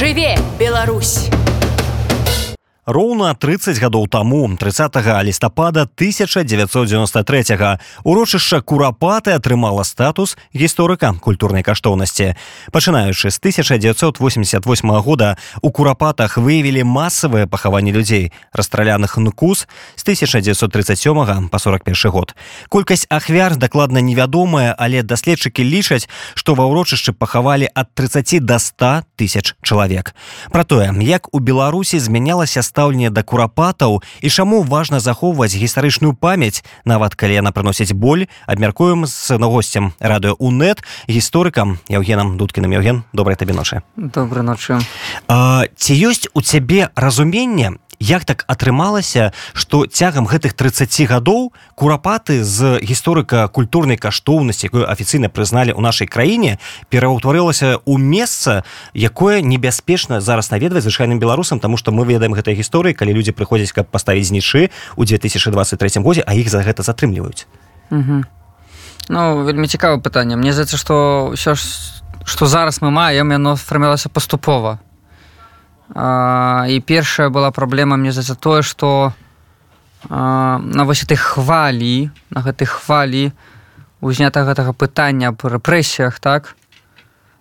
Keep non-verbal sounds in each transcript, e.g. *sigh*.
жыве Беларусь Роўна 30 гадоў таму 30 лістапада 1993 урочышча курапаты атрымала статус гісторыка культурнай каштоўнасці. Пачынаючы з 1988 года у курапатах выявілі масавыя пахаванні людзей, расстраляных нукус з 1937 па 41 год. Колькасць ахвяр дакладна невядомая, але даследчыкі лічаць, што ва ўрочышчы пахавалі ад 30 до 100 тысяч чалавек. Пра тое, як у Беларусі змянялася стала стаўленне да курапатаў і чаму важна захоўваць гістарычную памяць нават калі яна прыносіць боль абмяркуем з нагосцем радыё унет гісторыкам евгенам дудкіным. Евген добрай табе ночы. Добрый ночы. Ці ёсць у цябе разуменне як так атрымалася што цягам гэтых 30 гадоў курапаты з гісторыка культурнай каштоўнасці якую афіцыйна прызналі ў нашай краіне пераўтварылася ў месца якое небяспечна зараз наведваць звычайным беларусам тому что мы ведаем гэтай гісторыі калі людзі прыходзяць каб паставіць знічы у 2023 годзе а іх за гэта затрымліваюць. Ну вельмі цікава пытанне. Мне здаецца што ўсё ж што зараз мы маем яно фармілася паступова і першая была праблема мне за тое что на вось этой хвалі на гэтай хвалі узнята гэтага пытання по рэпрэсіях так?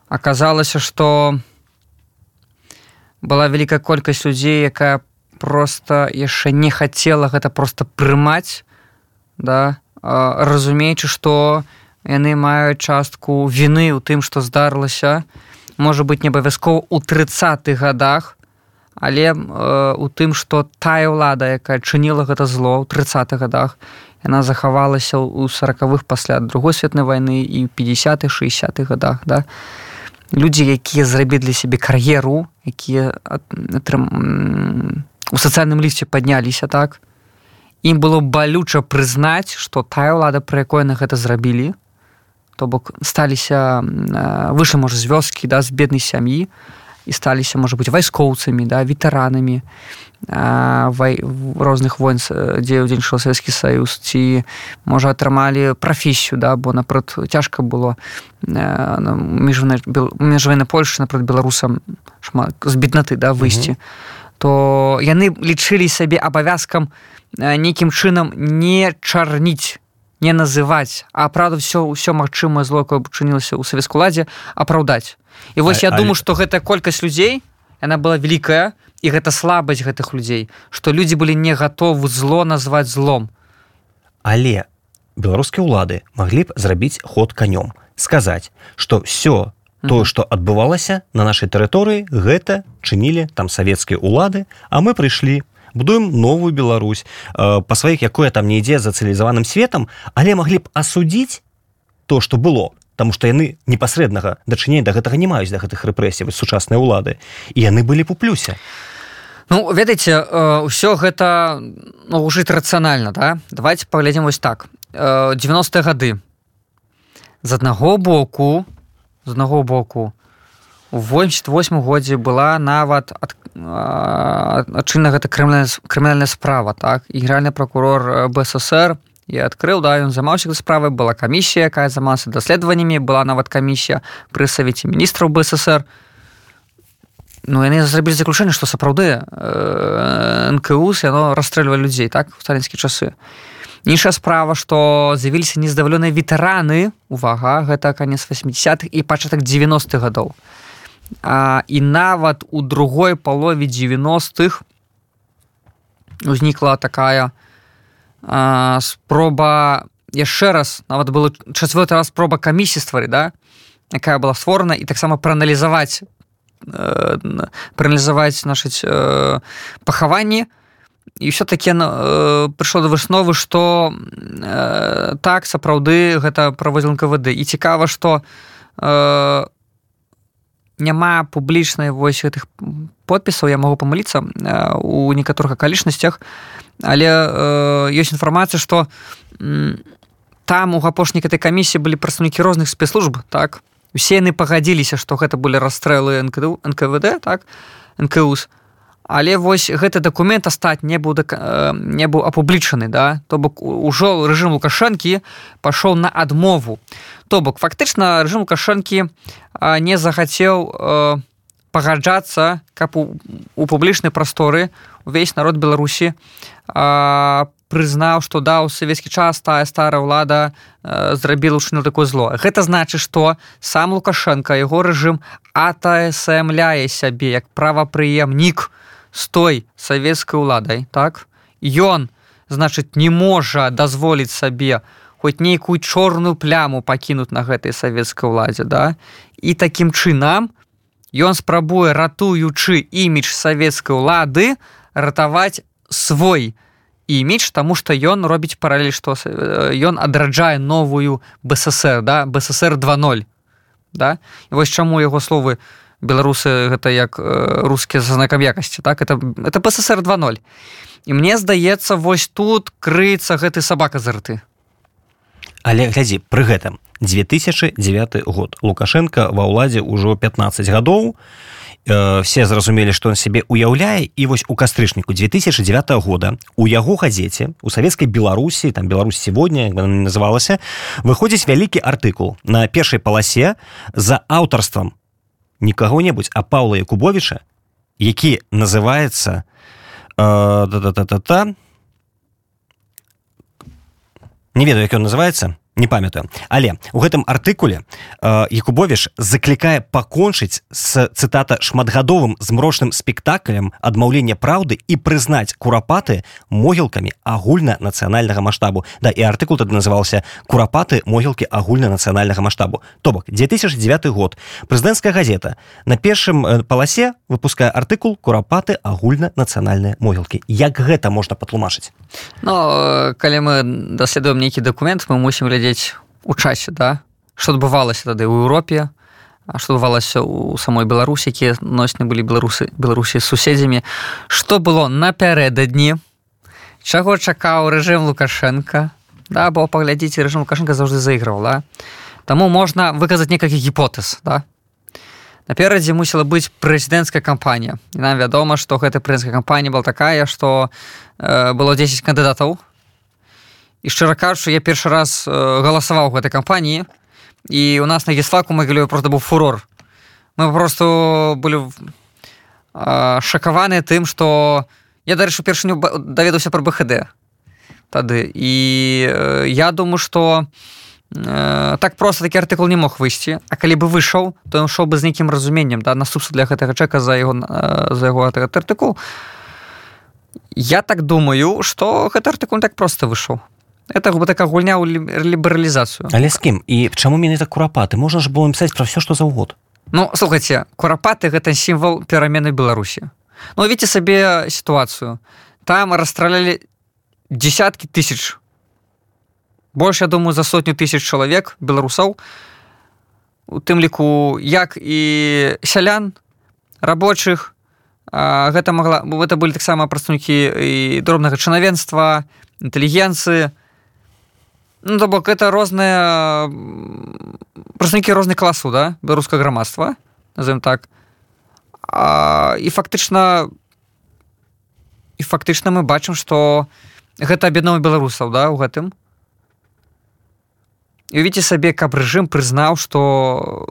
Аказалася что была вялікая колькасць людзей якая просто яшчэ не хацела гэта просто прымаць да? Разумеючы что яны маюць частку вины ў тым что здарылася можа быть не абавязкова у тридцатых годах але э, у тым что тая ўлада якая чыніла гэта зло ў 30 годах яна захавалася ў сороквых пасля другой светнай войны і 50 60 годах да. Людзі якія зрабілі сябе кар'еру якія у сацыяльным лісце падняліся так ім было балюча прызнаць что тая ўлада пра якой на гэта зрабілі то бок сталіся выше можа з вёскі да з беднай сям'і і сталіся можа быть вайскоўцамі да ветэранамі вай, розных войн дзе ўдзельнічаў савецкі саюз ці можа атрымалі прафесію да бо напрот цяжка было межвайна Польшы напрот беларусам шмат з беднаты да выйсці mm -hmm. то яны лічылі сабе абавязкам нейкім чынам не чарніць не называць. А правда все ўсё магчымае зло чынілася ў савецку ладзе апраўдаць і вось а, я думаю что гэтая колькасць людзей она была великкая і гэта слабасць гэтых людзей что людзі былі не готовы зло назваць злом. Але беларускія ўлады маглі б зрабіць ход канём сказаць что все тое что адбывалася на нашай тэрыторыі гэта чынілі там савецкія улады а мы прыйшлі будуем новую Беларусь э, па сваіх якое там не ідзе за цывілізаваным светом але маглі б асудзіць то что было Таму што яны непасрэднага дачынення да гэтага не маюць да гэтых рэпрэсій сучасныя ўлады і яны былі б у плюсе. Ну ведаеце ўсё гэта ну, ужыць рацыянальна да? Давайте паглядзім вось так. 90 гады. З аднаго боку з аднаго боку у 88 годзе была нават ад адчынна гэта крымінальная справа так? І генеральны прокурор бСр я адкрыў да ён замаўся справы была камісія якая замалася даследаваннямі была нават камісія пры савеце міністраў бСр Ну яны зрабілі заключэнне што сапраўды э, нкус яно расстрэльва людзей так у сталінскі часы. Іншая справа што з'явіліся нездаваленыя ветэраны увага гэта конец 80-х і пачатак 90-х гадоў а, і нават у другой палове 90-х узнікла такая у спроба яшчэ раз нават было чацвёрты раз спроба камісіі ствары да якая была створана і таксама прааналізаваць э, прааналізаваць нашыць э, пахаванні. І все-таки э, прыйшло да высновы что э, так сапраўды гэта праводзіл КВД і цікава что э, няма публічнай вось гэтых подпісаў я могу памыліцца э, у некаторых акалічнасцях але э, ёсць інфармацыя что там у апошнік этой камісіі былі прадстаўнікі розных спецслужб так? Усе яны пагадзіліся што гэта былі расстрэлы нкду нквд так? Нкус але вось гэты дакумент астаць не быў э, не быў апублічаны да? То бок ужо рэжым лукашэнкі пашоў на адмову то бок фактычна рэжым лукашэнкі не захацеў пагаджацца каб у, у публічнай прасторы увесь народ беларусі прызнаў што да у савецкі час тая старая ўлада зрабіла ўчыню такое зло. Гэта значыць што сам лукашенко яго рэжым атасамляе сябе як правапрыемнік з той савецкай уладай так? Ён значыць не можа дазволіць сабе хоць нейкую чорную пляму пакінуць на гэтай савецкай уладзе да? І такім чынам ён спрабуе ратуючы імідж савецкай улады ратаваць свой імідж тому что ён робіць паралель што ён адраджае новую бСр да бСр 20 да? І вось чаму яго словы беларусы гэта як рускія за знакам якасці так? Это это бСр 20 і мне здаецца вось тут крыецца гэты сабака за рты але глядзі пры гэтым 2009 год. Лукашенко ва ўладзе ўжо 15 гадоў. Э, все зразумелі што он сябе уяўляе і вось у кастрычніку 2009 года у яго газеце у савецкай беларусі там Беларусь сегодня называлася выходзіць вялікі артыкул на першай паласе за аўтарствам не каго-небудзь а паўла якубовича які называется э, та -та -та -та, не ведаю як ён называется не памятаю. Але у гэтым артыкуле э, якубовіш заклікае пакончыць с цытата шматгадовым змрочным спектаклем адмаўлення праўды і прызнаць курапаты могілкамі агульнанацыянальнага маштабу. Да і артыкул тады назывался курапаты могілкі агульнанацыянальнага маштабу то бок 2009 год. Прэзідэнцкая газета на першым э, паласе выпускае артыкул курапаты агульнанацыянальныя могілкі як гэта можна патлумачыць но калі мы даследуем нейкі документ мы мусім глядзець у часе да? Что адбывалася тады ў Еўропе что бывалася у самой беларусі якія носьны былі беларусы беларусі з суседзямі что было напярэдадні чаго чакаў рэжым лукашенко? Да бо паглядзіце рэжым лукашенко заўжды заіграў да? Таму можна выказаць некалькі гіпотэз да наперадзе мусіла быць прэзідэнцкая кампанія. І нам вядома што гэта прынская кампанія была такая што э, было 10 кандыдатаў. І шчыра кажучы я першы раз э, галасаваў гэтай кампаніі. І у нас на геслаку могілю просто быў фурор. Мы просто былі э, шакаваныя тым што я дарэчы першыню даведаўся пра бхд тады. І э, я думаю что э, так просто такі артыкул не мог выйсці. А калі бы выйшаў то ён шоў бы з нейкім разуменнем да наступства для гэтага чэка за яго э, за яго артыкул. Я так думаю что гэты артыкул так просто выйшаў. Это бы такая гульня ў лібералізацыю. Але з кім? І чаму менавіта курапаты? Можна ж было пісаць пра все што заўгод. Ну слухайте курапаты гэта сімвал перамены беларусі. Ну видите сабе сітуацыю. Там расстралялі десяткі тысяч больш я думаю за сотню тысяч чалавек беларусаў у тым ліку як і сялян рабочых гэта могла это былі таксама прадстаўнікі і дробнага чынавенства інтэлігенцыі. Ну, то бок это розныя прадстаўнікі розных класу да беларускае грамадства назовем так. А, і фактычна і фактычна мы бачым што гэта аб'яднова беларусаў да у гэтым і увіце сабе каб рэжым прызнаў што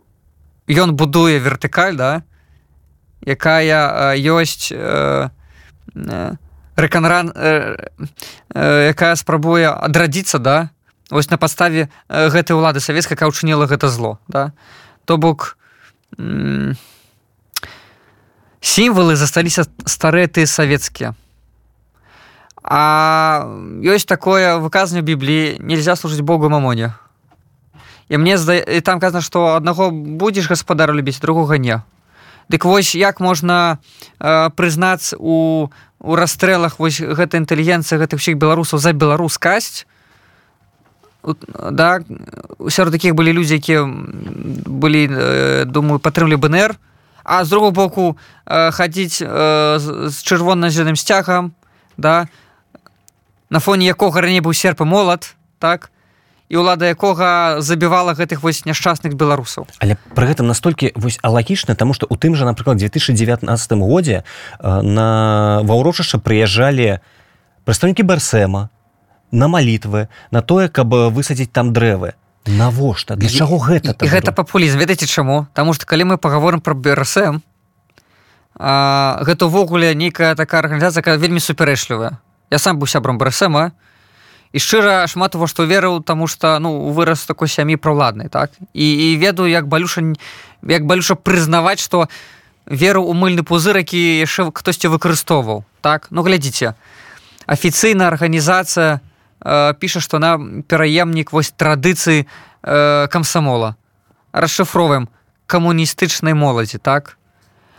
ён будуе вертыкаль да якая ёсць э, э, рэканран э, э, якая спрабуе адрадзіцца да. Ось на падставе э, гэтай улады савецкая якая учыніла гэта зло да. То бок сімвалы засталіся старыя ты савецкія. А ёсць такое выказанне бібліі нельзя служыць богу мамоне і мне зда і там казана што аднаго будзеш гаспадару любіць другога не дык вось як можна э, прызнацца у у расстрэлах вось гэта інтэлігенцыя гэтых усіх беларусаў за беларус касць да сярод такіх былі людзі якія былі э, думаю падтрымлі бнр а з другого боку э, хадзіць э, з чырвона-зеленым сцягам да на фоне якога раней быў серп і молат так і ўлада якога забівала гэтых вось няшчасных беларусаў. Але пры гэтым настолькі вось алагічна тому что у тым жа напрыклад 2019 годзе на ваўрочышча прыязджалі прадстаўнікі барсема на малітвы на тое каб высадзіць там дрэвы. Навошта? Для чаго гэта і гэта папулізм. Ведаеце чаму? Таму што калі мы паговорым пра брсм а, гэта ўвогуле нейкая такая арганізацыя вельмі супярэчлівая. Я сам быў сябрам брсма і шчыра шмат во што верыў таму што ну вырас такой сям'і праўладнай так? І, і ведаю як балюша як балюша прызнаваць што веру у мыльны пузыр які яшчэ хтосьці выкарыстоўваў так? Ну глядзіце афіцыйная арганізацыя э, піша што на пераемнік вось традыцыі э, камсамола. Расшыфроваем камуністычнай моладзі так?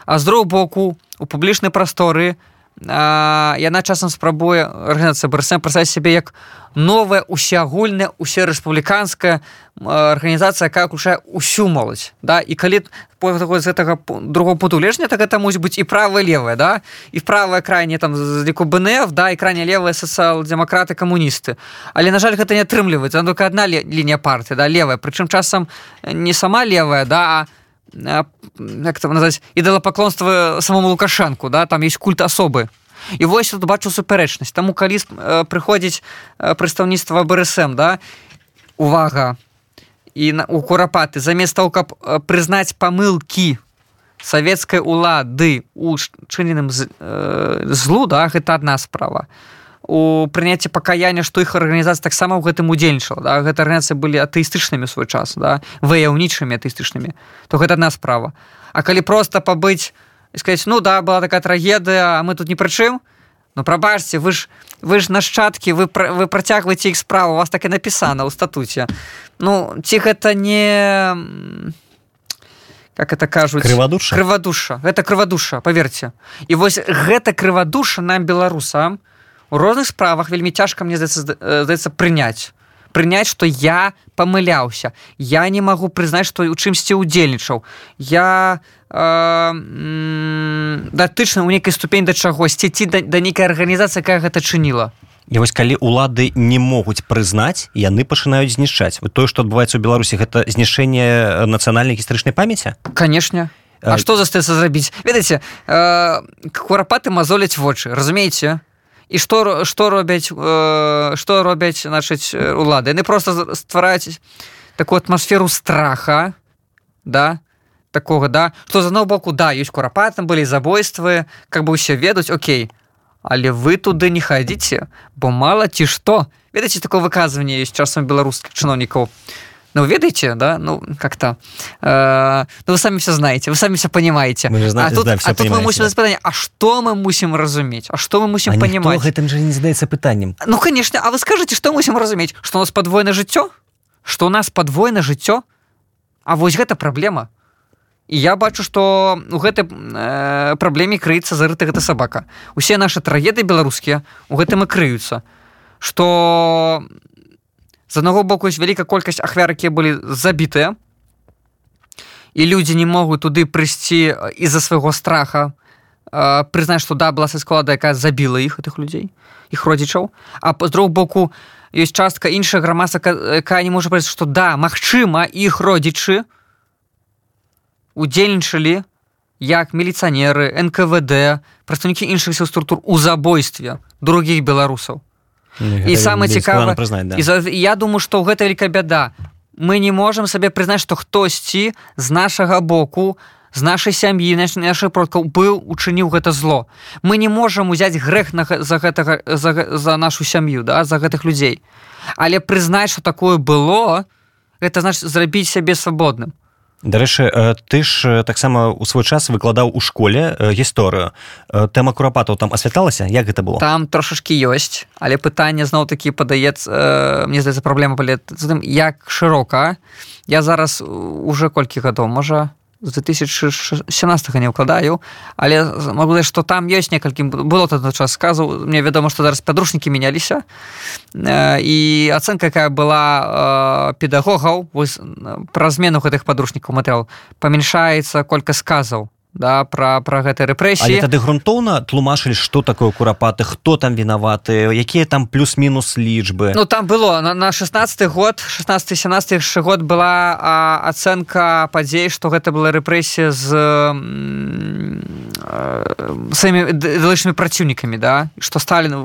А з друг боку у публічнай прасторы яна часам спрабуе арганізацыя брсм прасаць сябе як новая усеагульная усе рэспубліканская арганізацыя якая ўключае усю моладзь да? І калі з гэтага другого путу лежня так это мусіць быць і правая левая да? І правая крайне там з ліку бнф да? І крайне левыя сацыял-дэмакраты камуністы. Але на жаль гэта не атрымліваецца. Только одна лінія партыі да левая. Прычым часам не сама левая да а як там назваць ідалапаклонства самому лукашанку да там есть культ асобы і вось тут бачу супярэчнасць таму калі э, прыходзіць э, прадстаўніцтва брсм да увага. І на у курапаты замест того каб э, прызнаць памылкі савецкай улады у чыненым злу да гэта адна справа. а у прыняцці пакаяння што іх арганізацыя таксама ў гэтым удзельнічала да? гэта арганізацыі былі атэістычнымі свой час да? выяўнічымі атэістычнымі то гэта адна справа. А калі просто пабыць сказать ну да была такая трагедыя а мы тут не прычым ну прабачце вы ж вы ж нашчадкі вы вы працягваеце іх справу у вас так і напісана ў статуце. Ну ці гэта не как это кажуць? Крывадуша? Крывадуша. Гэта крывадуша поверьте і вось гэта крывадуша нам беларусам у розных справах вельмі цяжка мне здаецца прыняць. Прыняць што я памыляўся. Я не магу прызнаць што у чымсьці удзельнічаў я э, датычна ў нейкай ступень да чагосьці ці да, да нейкай арганізацыі якая гэта чыніла. І вось калі улады не могуць прызнаць яны пачынаюць знішчаць. Вот тое што адбываецца ў беларусі гэта знішэнне нацыянальнай гістарычнай памяці? Канешне. А што застаецца зрабіць? Ведаеце э, курапаты мазоляць вочы разумееце і што што робяць э, што робяць значыць улады яны просто ствараюць такую атмасферу страха да такого да что за одного боку да ёсць курапатам былі забойствы как бы ўсе ведаюць Окей. Але вы туды не хадзіце бо мала ці што ведаце такое выказванне есть часам беларускіх чыноўнікаў Ну, ведаете, да, ну, как-то, э, ну, вы сами все знаете, вы сами все понимаете. Мы же знаем, а тут, да, все а тут мы мусим задать питание, а что мы мусим разуметь? А что мы мусим а понимать? А же не задается питанием. Ну, конечно, а вы скажете, что мы мусим разуметь? Что у нас подвойное жыццё? Что у нас подвойное жыццё? А вот это проблема. І я бачу, што у гэтай э, праблеме крыецца зарыта гэта сабака. Усе нашы трагеды беларускія у гэтым і крыюцца. Што з аднаго боку ёсць вялікая колькасць ахвяр якія былі забітыя. І людзі не могуць туды прыйсці з-за свайго страха. Прызнаць што да была склада якая забіла іх гэтых людзей іх родзічаў. А з друг боку ёсць частка іншая грамаса якая не можа прыць што да магчыма іх родзічы удзельнічалі як міліцыянеры нквд прадстаўнікі іншых сіл структур у забойстве другіх беларусаў і самое цікава да. я думаю что гэта вялікая бяда. Мы не можемм сабе прызнаць што хтосьці з нашага боку з нашай сям'і наших продкаў быў учыніў гэта зло. Мы не можемм узяць грэх на за гэтага за, за нашу сям'ю да за гэтых людзей але прызнаць что такое было это значит зрабіць сябе свабодным Дарэчы ты ж таксама у свой час выкладаў у школе гісторыю. Тэма курапатаў там асвятлалася як гэта было? Там трошашки ёсць але пытанне зноў такі падаецца мне здаецца праблема палет як шырока. Я зараз уже колькі гадоў можа з 2017 не ўкладаю але могу сказать, что там ёсць некалькі было тады час сказу мне вядома што зараз падручнікі мяняліся. І ацэнка якая была педагогаў пра змену гэтых падручнікаў матэрыял памяншаецца колька сказаў да пра пра гэтай рэпрэсіі. Тады грунтоўна тлумачылі што такое курапаты хто там вінаваты якія там плюс-мінус лічбы. Ну там было на, на 16 год 16 17 год была а, ацэнка падзей што гэта была рэпрэсія з самімі далейшымі праціўнікамі да? Што сталін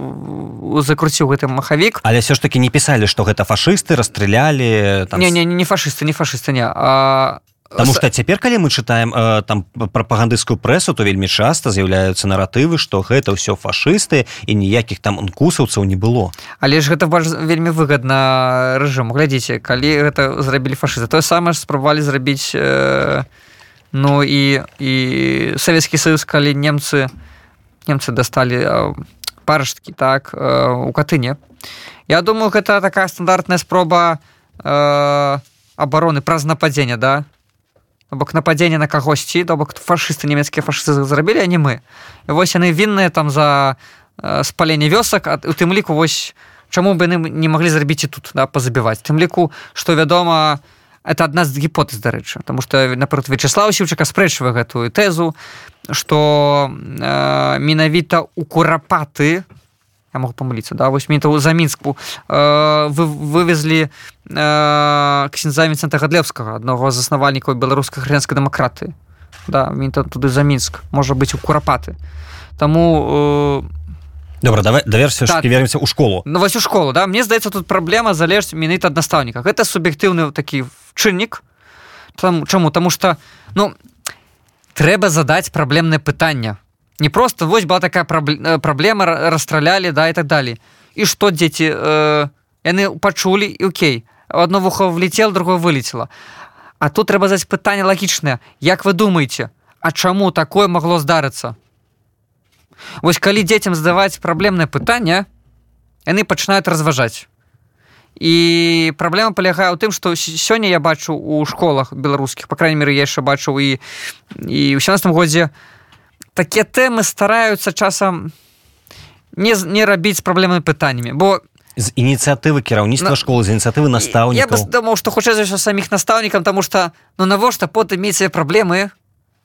закруціў гэты махавік. Але все ж таки не пісалі што гэта фашысты расстралялі там... не, не не фашысты не фашысты не а Таму што цяпер калі мы чытаем э, там прапагандысцкую прэсу то вельмі часта з'яўляюцца наратывы што гэта ўсё фашысты і ніякіх там ункусаўцаў не было але ж гэта важ вельмі выгадна рэжым глядзіце калі гэта зрабілі фашысты тое самае спрабавалі зрабіць э, ну і і савецкі саюз калі немцы немцы дасталі э, парашткі так э, у катыне Я думаю гэта такая стандартная спроба э, обороны праз нападзення да бок нападзення на кагосьці то бок фашысты нямецкія фашысты зрабілі а не мы. І вось яны вінныя там за э, спаленне вёсак у тым ліку вось чаму бы яны не маглі зрабіць і тут да, пазабіваць. Тым ліку што вядома это адна з гіпотэз дарэчы. Тому что напрыклад вячеслав сіўчыка спрэчвае гэтую тэзу што э, менавіта у курапаты у я могу помылиться да? Вось мне за мінску э, вы вывезлі э, ксенза Вінцента гадлевскага аднаго з заснавальнікаў беларускай хрэнскай дэмакраты да мінта туды за мінск можа быць у курапаты таму э, добра давай даверся так, вернемся у школу. Ну вось у школу да. Мне здаецца тут праблема залежць менавіта ад настаўніка гэта суб'ектыўны такі чыннік там чаму таму что ну трэба задаць праблемнае пытанне не просто вось была такая э, праблема расстралялі да і так далее. І что дзеці э, яны пачулі і Окей. Одно вухо влетел другое вылетело. А тут трэба задаць пытанне лагічнае Як вы думаете А чаму такое могло здарыцца? Вось калі дзецям здаваць праблемнае пытанне яны пачынаюць разважаць і праблема палягае ў тым што сёння я бачу у школах беларускіх па крайней меры яшчэ бачыў і і ў 17 годзе у такія тэмы стараюцца часам не, не рабіць праблемнымі пытаннямі бо з ініцыятывы кіраўніцтва на... школы з ініцыятывы настаўнікаў Я думаў што хутчэй за саміх настаўнікам таму што ну навошта потым мець праблемы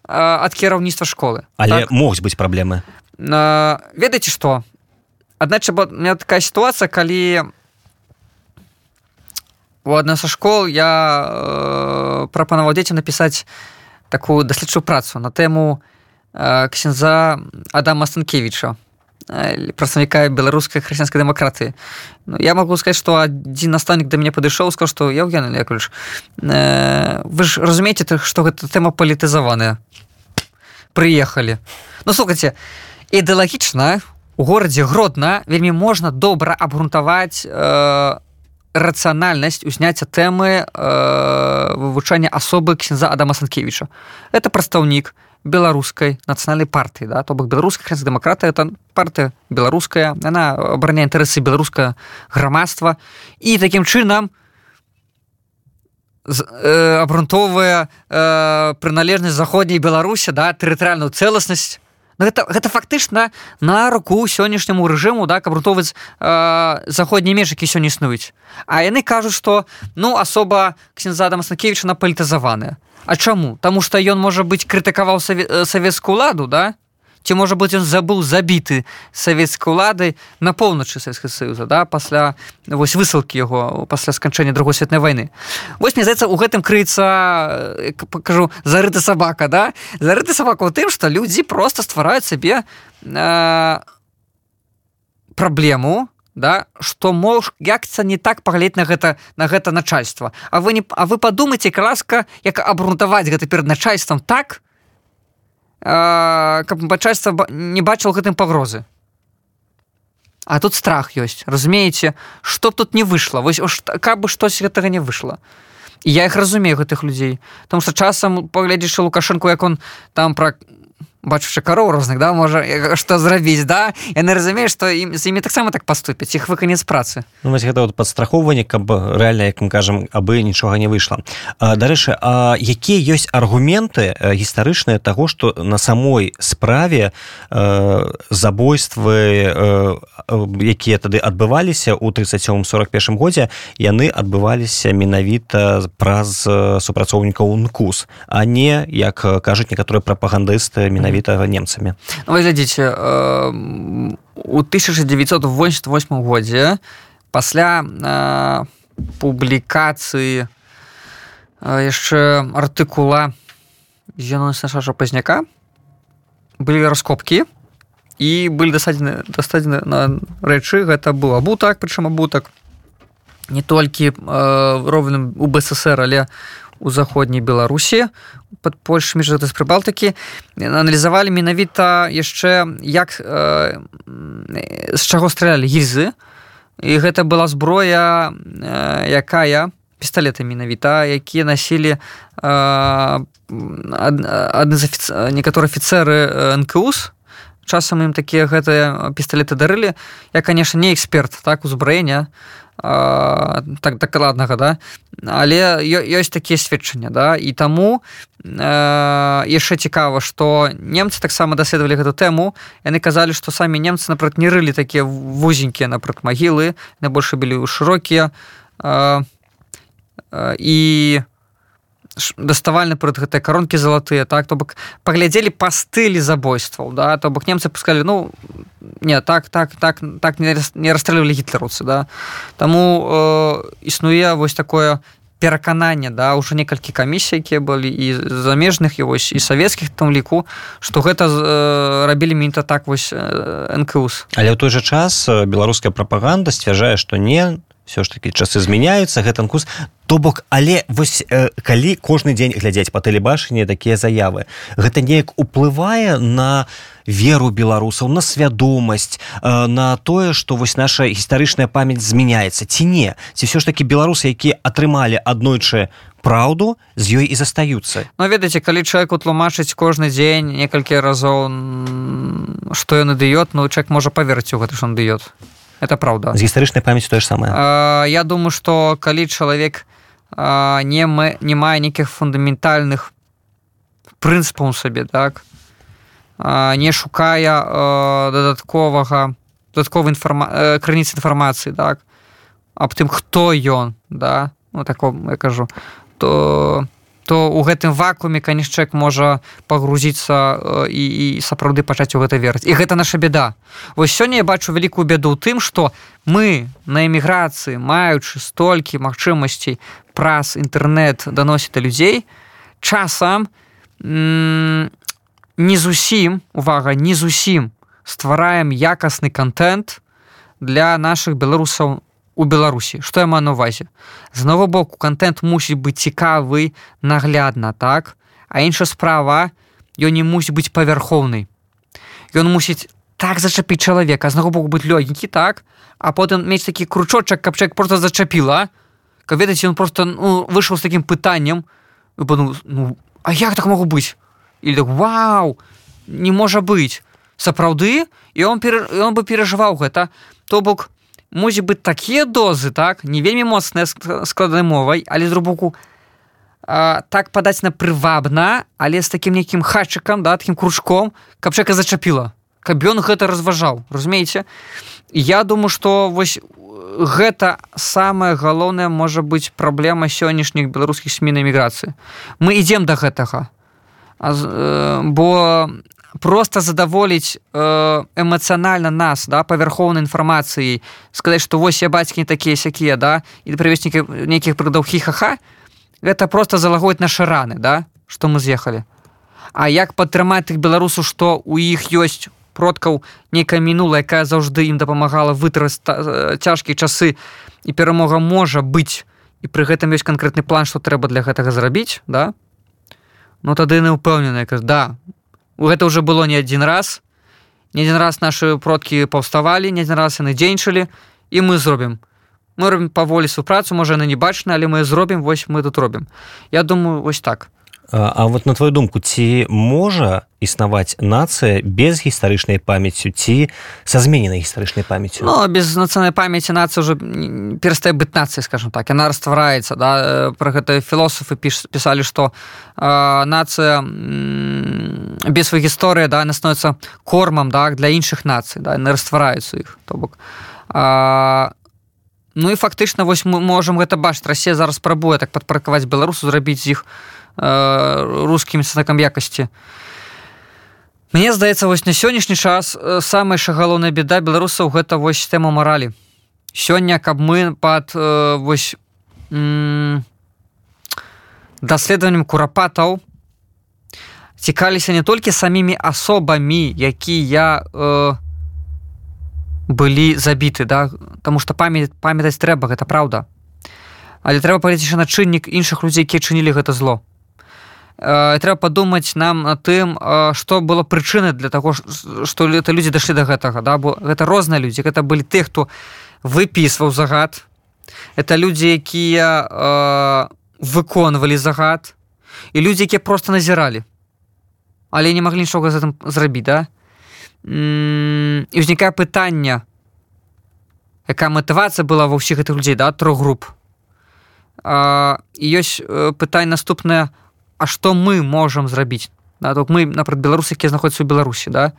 ад кіраўніцтва школы але так? могуць быць праблемы ведаеце што адначы меня такая сітуацыя калі у адна са школ я э, прапанаваў дзецям напісаць такую даследчую працу на тэму ксенза Адама Станкевіча прадстаўніка беларускай хрысціянскай дэмакратыі. Ну, я могу сказать что адзін настаўнік да мяне падышоў сказал что я Ян Яковлевич э, вы ж разумееце что гэта тэма палітызаваная? Прыехалі ну слухайте ідэалагічна у горадзе гродна вельмі можна добра абгрунтаваць э, рацыянальнасць узняцця тэмы э, вывучання асобы ксенза Адама Санкевіча это прадстаўнік беларускай нацыянальнай партыі да? То бок беларуская хрэнс дэмакрата это партыя беларуская она абараняе інтарэсы беларускае грамадства. І такім чынам э, абрунтовая э, прыналежнасць заходняй беларусі да тэрытарыальную цэласнасць. Ну, гэта гэта фактычна на руку сённяшняму рэжыму да абрунтоўваць э, заходнія межыкі сёння існуюць. А яны кажуць што ну асоба ксензада маснакевича на палітызаваная А чаму Таму что ён можа быць крытыкаваў савецкую ладу да? Ці можа быць ён забыў забіты савецкай уладай на поўначы савецкай саюза да? Пасля вось высылкі яго пасля сканчэння другой светнай войны вось мне здаецца у гэтым крыецца э, покажу зарыта сабака да? Зарыты сабака у тым что людзі просто ствараюць сабе э, праблему да что мож якца не так паглядзець на гэта на гэта начальство А вы не А вы подумайте краска як абрунтаваць гэта перад начальством так каб начальство не бачыў гэтым пагрозы. А тут страх ёсць разумееце? Что б тут не вышло вось каб бы штось гэтага не вышло я их разумею гэтых людзей. Потому что часам паглядзіш лукашенко як он там про бачучы кароў розных да? Можа што зрабіць да? Яны разумеюць што ім з імі таксама так паступяць іх выканец працы ну, гэта вот падстрахоўванне каб рэальна як мы кажам абы нічога не выйшла дарэчы якія ёсць аргументы гістарычныя таго што на самой справе забойствы якія тады адбываліся ў 37 41 годзе яны адбываліся менавіта праз супрацоўнікаў ункус а не як кажуць некаторыя прапагандысты менавіта менавіта немцамі ну, глядзіце у 1988 годзе пасля публікацыі яшчэ артыкула наша пазняка былі раскопкі і былі дасадзены дастадзены на рэчы гэта быў абутак прычым абутак не толькі э, ровным у бСр але у заходняй беларусі под польш між з прыбалтыкі. Аналізавалі менавіта яшчэ як э, з чаго стралялі. Гільзы. І гэта была зброя э, якая пісталеты менавіта якія насілі э, адны з афіц... некаторы афіцеры нкус часам ім такія гэтыя пісталеты дарылі. Я конечно не эксперт так узбраення так дакладнага да? Але ёсць такія сведчання да? І таму яшчэ цікава што немцы таксама даследавалі гэту тэму. Яны казалі што самі немцы напрыклад не рылі такія вузенькія напрыклад магілы найбольш былі шырокія. І даставальны прад гэтыя каронкі залатыя так то бок паглядзелі па стылі забойстваў да то бок немцы пускалі ну не так так так так не, не расстрэльвалі гітлераўцы да. Таму э, існуе вось такое перакананне да ўжо некалькі камісій якія былі і замежных і вось і савецкіх там ліку што гэта э, рабілі мінта так вось э, нкус але ў той жа час беларуская прапаганда сцвярджае што не все ж таки часы змяняюцца гэтым кус то бок але вось э, калі кожны дзень глядзець па тэлебачанні такія заявы гэта неяк уплывае на веру беларусаў на свядомасць э, на тое што вось наша гістарычная памяць змяняецца ці не? Ці все ж таки беларусы якія атрымалі аднойчы праўду з ёй і застаюцца? Ну ведаеце калі чалавек тлумачыць кожны дзень некалькі разоў што ён ідыёт ну чалавек можа паверыць у гэта ж он дыёт это правда. З гістарычнай памяць тое ж самае я думаю что калі чалавек не мы не мае нейкіх фундаментальных прынцыпаў сабе так? Не шукае дадатковага дадатковай інфарма крыніц інфармацыі так? Аб тым хто ён да? Ну таком я кажу то то у гэтым вакууме канешчэк можа пагрузіцца і, і сапраўды пачаць у гэта верыць. І гэта наша беда вось сёння я бачу вялікую беду ў тым што мы на эміграцыі маючы столькі магчымасцей праз інтэрнэт даносіць да людзей часам не зусім увага не зусім ствараем якасны контент для наших беларусаў у беларусі. Что я маю на увазе з нового боку контент мусіць быць цікавы наглядна так? А інша справа ён не мусіць быць павярхоўнай ён мусіць так зачапіць чалавека з наго боку быць лёгенькі так? А потым мець такі кручочак каб чалавек просто зачапіла каб ведаць ён просто ну, выйшаў з таким пытанням ну, ну а як так могу быць? Или так, вау не можа быць сапраўды? І он пер... он бы перажываў гэта. То бок мусіць быць такія дозы так не вельмі моцныя складанай мовай але з боку так падаць на прывабна але з таким нейкім хатчыкам да таким кружком каб чака зачапіла каб ён гэта разважаў разумееце? Я думаю что вось гэта самае галоўнае можа быць праблема сённяшніх беларускіх смін эміграцыі. Мы ідзем да гэтага. Э, бо просто задаволіць э, эмацыянальна нас да павярхоўнай інфармацыі сказаць што вось я бацькі не такія сякія да і прывеснікі нейкіх прыдаў хіхаха гэта просто залагоць нашы раны да што мы з'ехалі А як падтрымаць тых беларусаў што у іх ёсць продкаў нейкая мінула якая заўжды ім дапамагала вытрас цяжкія часы і перамога можа быць і пры гэтым ёсць канкрэтны план што трэба для гэтага зрабіць да? Ну тады не ўпэўнены да гэта уже было не адзін раз. Не адзін раз наши продкі паўставалі не адзін раз яны дзейнічалі і мы зробім мы робім паволі супрацу можа яны не бачна але мы зробім вось мы тут робім я думаю вось так А вот на твою думку ці можа існаваць нацыя без гістарычнай памяццю ці са змененай гістарычнай памяццю? Ну без нацыянальнай памяці нацыя уже перастае быць нацыяй скажем так. Яна раствараецца да? Про гэта філосафы піш пісалі што нацыя без свай гісторыя да она становіцца кормам да для іншых нацый да? Не раствараюцца іх то бок. А, Ну і фактычна вось мы можемм гэта бачыць. Расе зараз спрабуе так падпаркаваць беларусу зрабіць іх Э, рускімі знакам якасці Мне здаецца вось на сённяшні час э, самая галоўная беда беларусаў гэта вось тэма маралі. Сёння каб мы пад э, вось даследаваннем курапатаў цікаліся не толькі самімі асобамі якія э, былі забіты да? Таму што памяць памятаць трэба гэта праўда. Але трэба паліць на чыннік іншых людзей якія чынілі гэта зло. э, трэба падумаць нам на тым што было прычыны для таго што это людзі дашлі до гэтага да? Бо гэта розныя людзі. Гэта былі ты хто выпісваў загад. Это людзі якія э, выконвалі загад. І людзі якія просто назіралі. Але не маглі нічога за гэтым зрабіць да? І ўзнікае пытання якая матывацыя была ва ўсіх гэтых людзей да трох груп. І ёсць э, пытань наступная А што мы можам зрабіць да, мы напрад беларусы якія знаходзяцца ў беларусі да?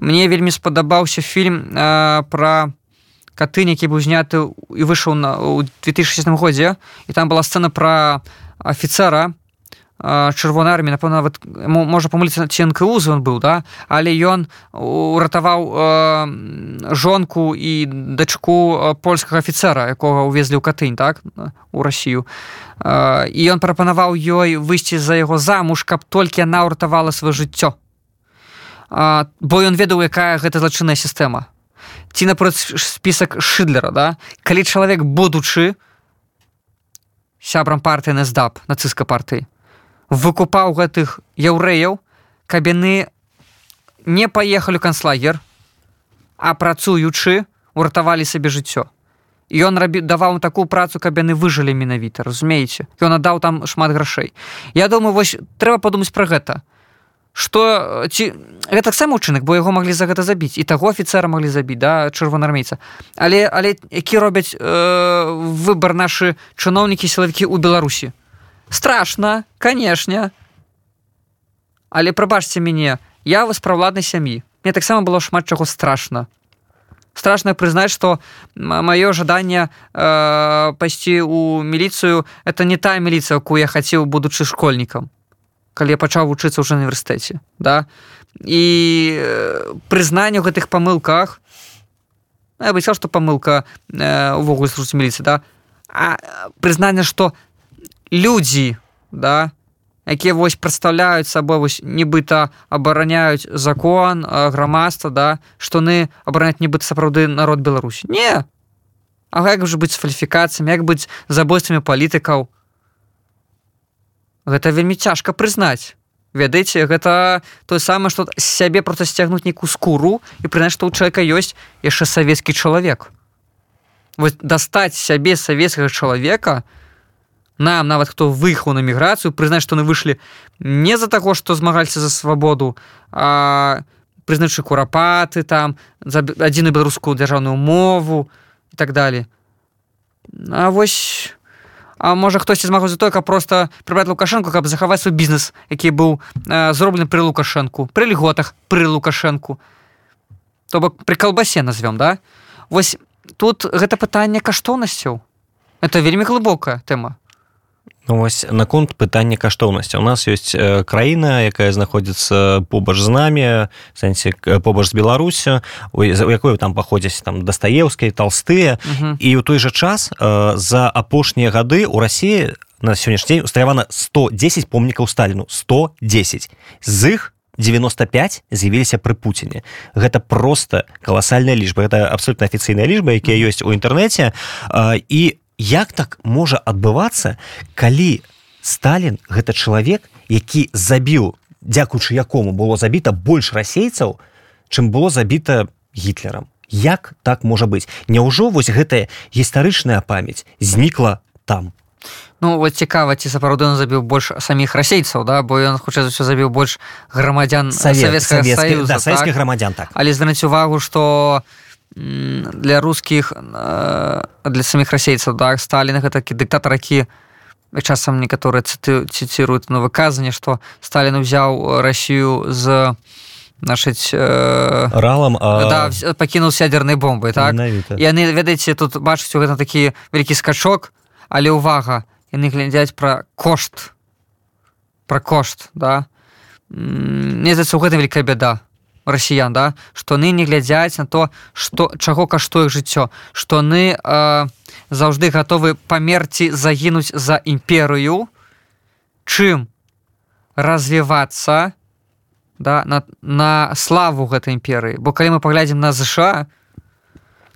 Мне вельмі спадабаўся фільм э, про катынь які быў зняты і выйшаў на у 2006 годзе і там была сцена про афіцера чырвонай армі напэўна нават можа памыліцца ці нкуз он быў да? Але ён уратаваў э, жонку і дачку польскага афіцера якога увезлі ў катынь так у Росію э, і ён прапанаваў ёй выйсці за яго замуж каб толькі яна ўратавала сваё жыццё. Э, бо ён ведаў якая гэта злачынная сістэма. Ці напрот спісак шыдлера да? Калі чалавек будучы сябрам партыі насдап нацыска партыі выкупаў гэтых яўрэяў каб яны не паехалі канцлагер а працуючы уратавалі сабе жыццё. Ён рабі даваў такую працу каб яны выжылі менавіта разумееце? Ён аддаў там шмат грашэй. Я думаю вось трэба падумаць пра гэта. Что ці гэта таксама учынак бо яго маглі за гэта забіць і таго офіцера маглі забіць да чырвонаармейца. Але але які робяць э, выбор нашы чыноўнікі сілавікі ў беларусі страшно канешне але прабачце мяне я вас пра ладнай сям'і. Мне таксама было шмат чаго страшно страшно прызнаць что маё жаданне э, пайсці у міліцыю это не тая міліцыя якую я хацеў будучы школьнікам калі я пачаў вучыцца ў універсітэце да? І э, прызнанне ў гэтых памылках я быццаў што памылка э, увогуле служыць міліцыі да? А прызнанне што людзі да якія вось прадстаўляюць сабой вось нібыта абараняюць закон грамадства да штоны абараняць нібыта сапраўды народ беларусі. Не! А як жа быць з фальфікацыямі як быць забойствамі палітыкаў? Гэта вельмі цяжка прызнаць. Ведаеце гэта тое самае што сябе проста сцягнуць нейкую скуру і прынаць што ў чалавека ёсць яшчэ савецкі чалавек. Вось дастаць сябе савецкага чалавека нам нават хто выехаў на міграцыю прызнаць што мы выйшлі не за таго што змагалься за свабоду а прызначы курапаты там за адзіную беларускую дзяржаўную мову і так далее А вось А можа хтосьці змагу за той, каб просто прыбраць лукашэнку, каб захаваць свой бізнес, які быў э, зроблены пры лукашэнку, пры льготах пры лукашэнку. То бок пры калбасе назовём да. Вось тут гэта пытанне каштоўнасцяў. Это вельмі глыбокая тэма. Ну, вось наконт пытання каштоўнасці. У нас ёсць э, краіна якая знаходзіцца побач з намі сэнсе побач з беларусю у якой там паходзяць там дастаеўскай толстыя і ў той жа час э, за апошнія гады у рассіі на сённяшні дзень усталявана 110 помнікаў сталіну. 110 з іх 95 з'явіліся пры пуціне. Гэта просто каласальная лічба. Это абсолютно афіцыйная лічба якія ёсць у інтэрнэце. І у як так можа адбывацца калі Сталін гэта чалавек які забіў дзякуючы якому было забіта больш расейцаў чым было забіта гітлерам? Як так можа быць? Няўжо вось гэтая гістарычная памяць знікла там? Ну, вот цікава ці сапраўды он забіў больш саміх расейцаў да? Бо ён хоча ўсё забіў больш грамадзян савет, да, так? грамадзян так. Але звярнуць увагу што у для рускіх э, для саміх расейцаў да сталіна такі дыктатар які часам некаторыя цыціруюць на выказанне што сталін узяў Росію з нашыць э, ралам а... да, пакінуў сядзернай бомбай так? Яны ведаеце тут бачыць у гэта такі вялікі скачок але ўвага яны глядзяць пра кошт пра кошт да? Мне здаецца у гэта вялікая бяда расіян да? Што ны не глядзяць на то што чаго каштуе жыццё. Што ны э, заўжды гатовы памерці загінуць за імперыю. Чым развівацца да на, на славу гэтай імперыі? Бо калі мы паглядзім на ЗША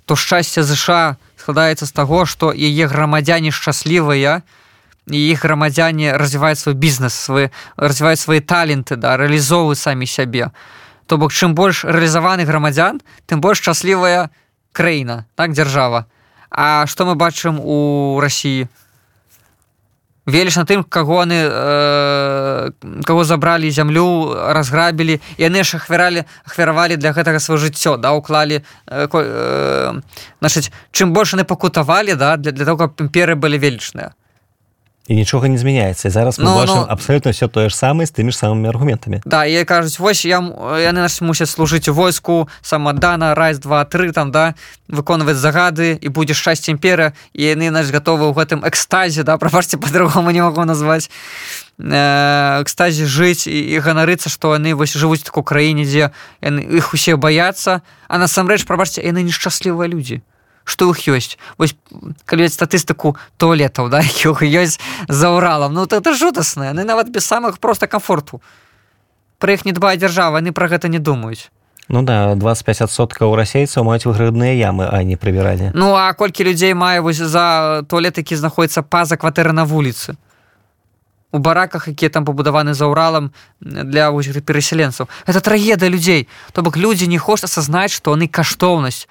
то шчасце ЗША складаецца з таго што яе грамадзяне шчаслівыя і іх грамадзяне развіваюць свой бізнес свой развіваюць свае таленты да рэалізоўваюць самі сябе то бок чым больш рэалізаваны грамадзян тым больш шчаслівая краіна так дзяржава. А што мы бачым у рассіі веліш на тым каго они э, кого забралі зямлю разграбілі яны ж ахвяралі ахвяравалі для гэтага сваё жыццё да уклалі э, э, значыць чым больш яны пакутавалі да для, для того каб імперы былі велічныя і нічога не змяняецца зараз мы Ну, бачым ну. абсолютно все тое ж самае з тымі ж самымі аргументамі Да і кажуць вось я яны нас мусяць служыць у войску самадана раз два тры там да выконваць загады і будзе шчасце імпера і яны наш гатовы ў гэтым экстазе да *laughs* прабачце по-другому не магу назваць э, экстазе жыць і, і ганарыцца што яны вось жывуць так у краіне дзе яны іх усе баяцца а насамрэч прабачце яны нешчаслівыя людзі што іх ёсць? Вось калі статыстыку туалетаў да *laughs* ёсць за уралам ну это жудасна яны нават без самых проста комфорту пра іх не дбае дзяржава яны пра гэта не думаюць. Ну да 25соткаў расейцаў маюць выградныя ямы а не прыбіралі Ну а колькі людзей мае вось за туалет які знаходіцца па-за кватэры на вуліцы? У бараках якія там пабудаваны за уралам для вось перасяленцаў. Это трагедыя людзей. То бок людзі не хочуць асазнаць што яны каштоўнасць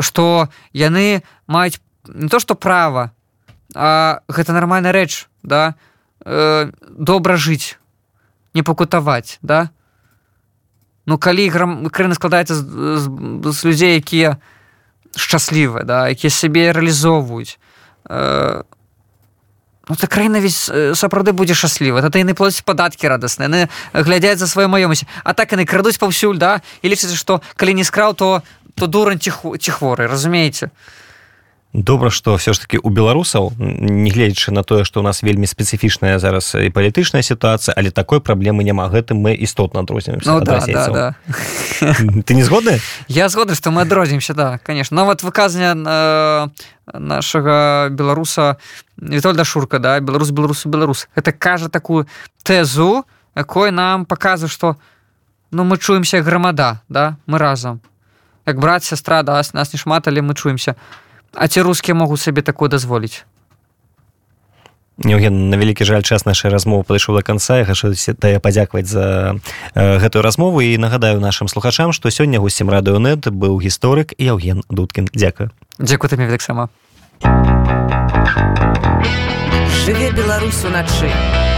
што яны маюць не то што права а гэта нармальная рэч да? Э, добра жыць не пакутаваць да? Ну калі грам краіна складаецца з, з, з людзей якія шчаслівыя да якія сябе рэалізоўваюць э, ну, та краіна весь э, сапраўды будзе шчасліва тата яны плоць падаткі радасныя яны глядзяць за сваёй маёмасць а так яны крадуць паўсюль да і лічыцца што калі не скраў то то дурань ці хво- ці хворы разумееце добра што все ж таки у беларусаў нягледзячы на тое што у нас вельмі спецыфічная зараз і палітычная сітуацыя але такой праблемы няма. Гэтым мы істотна адрозніваемся ну да, да, да. *laughs* ты не згодны? Я згодны што мы адрознімся да конечно. Нават выказня э, нашага беларуса вітольда шурка да беларус беларус беларус это кажа такую тэзу якой нам паказвае што ну мы чуемся грамада да мы разам як брат сястра да нас не шмат але мы чуемся. А ці рускія могуць сабе такое дазволіць Евген на вялікі жаль час нашай размовы падышоў да канца. Я хашу тая падзякаваць за э, гэтую размову і нагадаю нашим слухачам што сёння гусцем радыёнет быў гісторык Яўген дудкін. Дзякую. Дзякуй табе таксама Жыве беларус уначы.